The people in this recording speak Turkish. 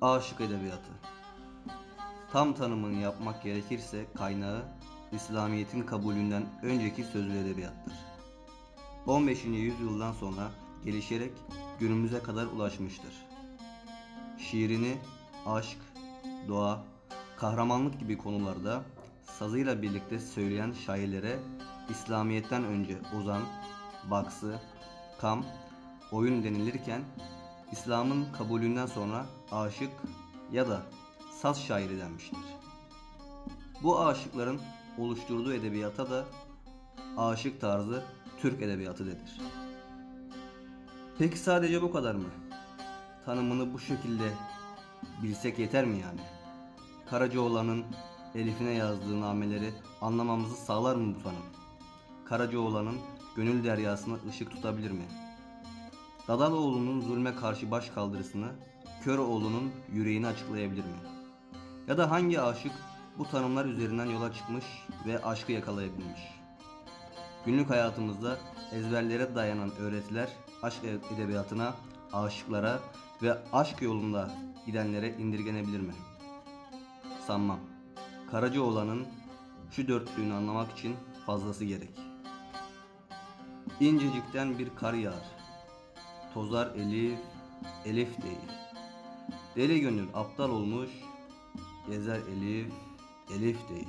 Aşık edebiyatı. Tam tanımını yapmak gerekirse kaynağı İslamiyet'in kabulünden önceki sözlü edebiyattır. 15. yüzyıldan sonra gelişerek günümüze kadar ulaşmıştır. Şiirini aşk, doğa, kahramanlık gibi konularda sazıyla birlikte söyleyen şairlere İslamiyet'ten önce ozan, baksı, kam, oyun denilirken İslam'ın kabulünden sonra aşık ya da saz şairi denmiştir. Bu aşıkların oluşturduğu edebiyata da aşık tarzı Türk edebiyatı denir. Peki sadece bu kadar mı? Tanımını bu şekilde bilsek yeter mi yani? Karacaoğlan'ın Elif'ine yazdığı nameleri anlamamızı sağlar mı bu tanım? Karacaoğlan'ın gönül deryasına ışık tutabilir mi? Dadaloğlu'nun zulme karşı baş kaldırısını Köroğlu'nun yüreğini açıklayabilir mi? Ya da hangi aşık bu tanımlar üzerinden yola çıkmış ve aşkı yakalayabilmiş? Günlük hayatımızda ezberlere dayanan öğretiler aşk edebiyatına, aşıklara ve aşk yolunda gidenlere indirgenebilir mi? Sanmam. Karacaoğlan'ın şu dörtlüğünü anlamak için fazlası gerek. İncecikten bir kar yağar. Tozar elif, elif değil. Deli gönül aptal olmuş, gezer elif, elif değil.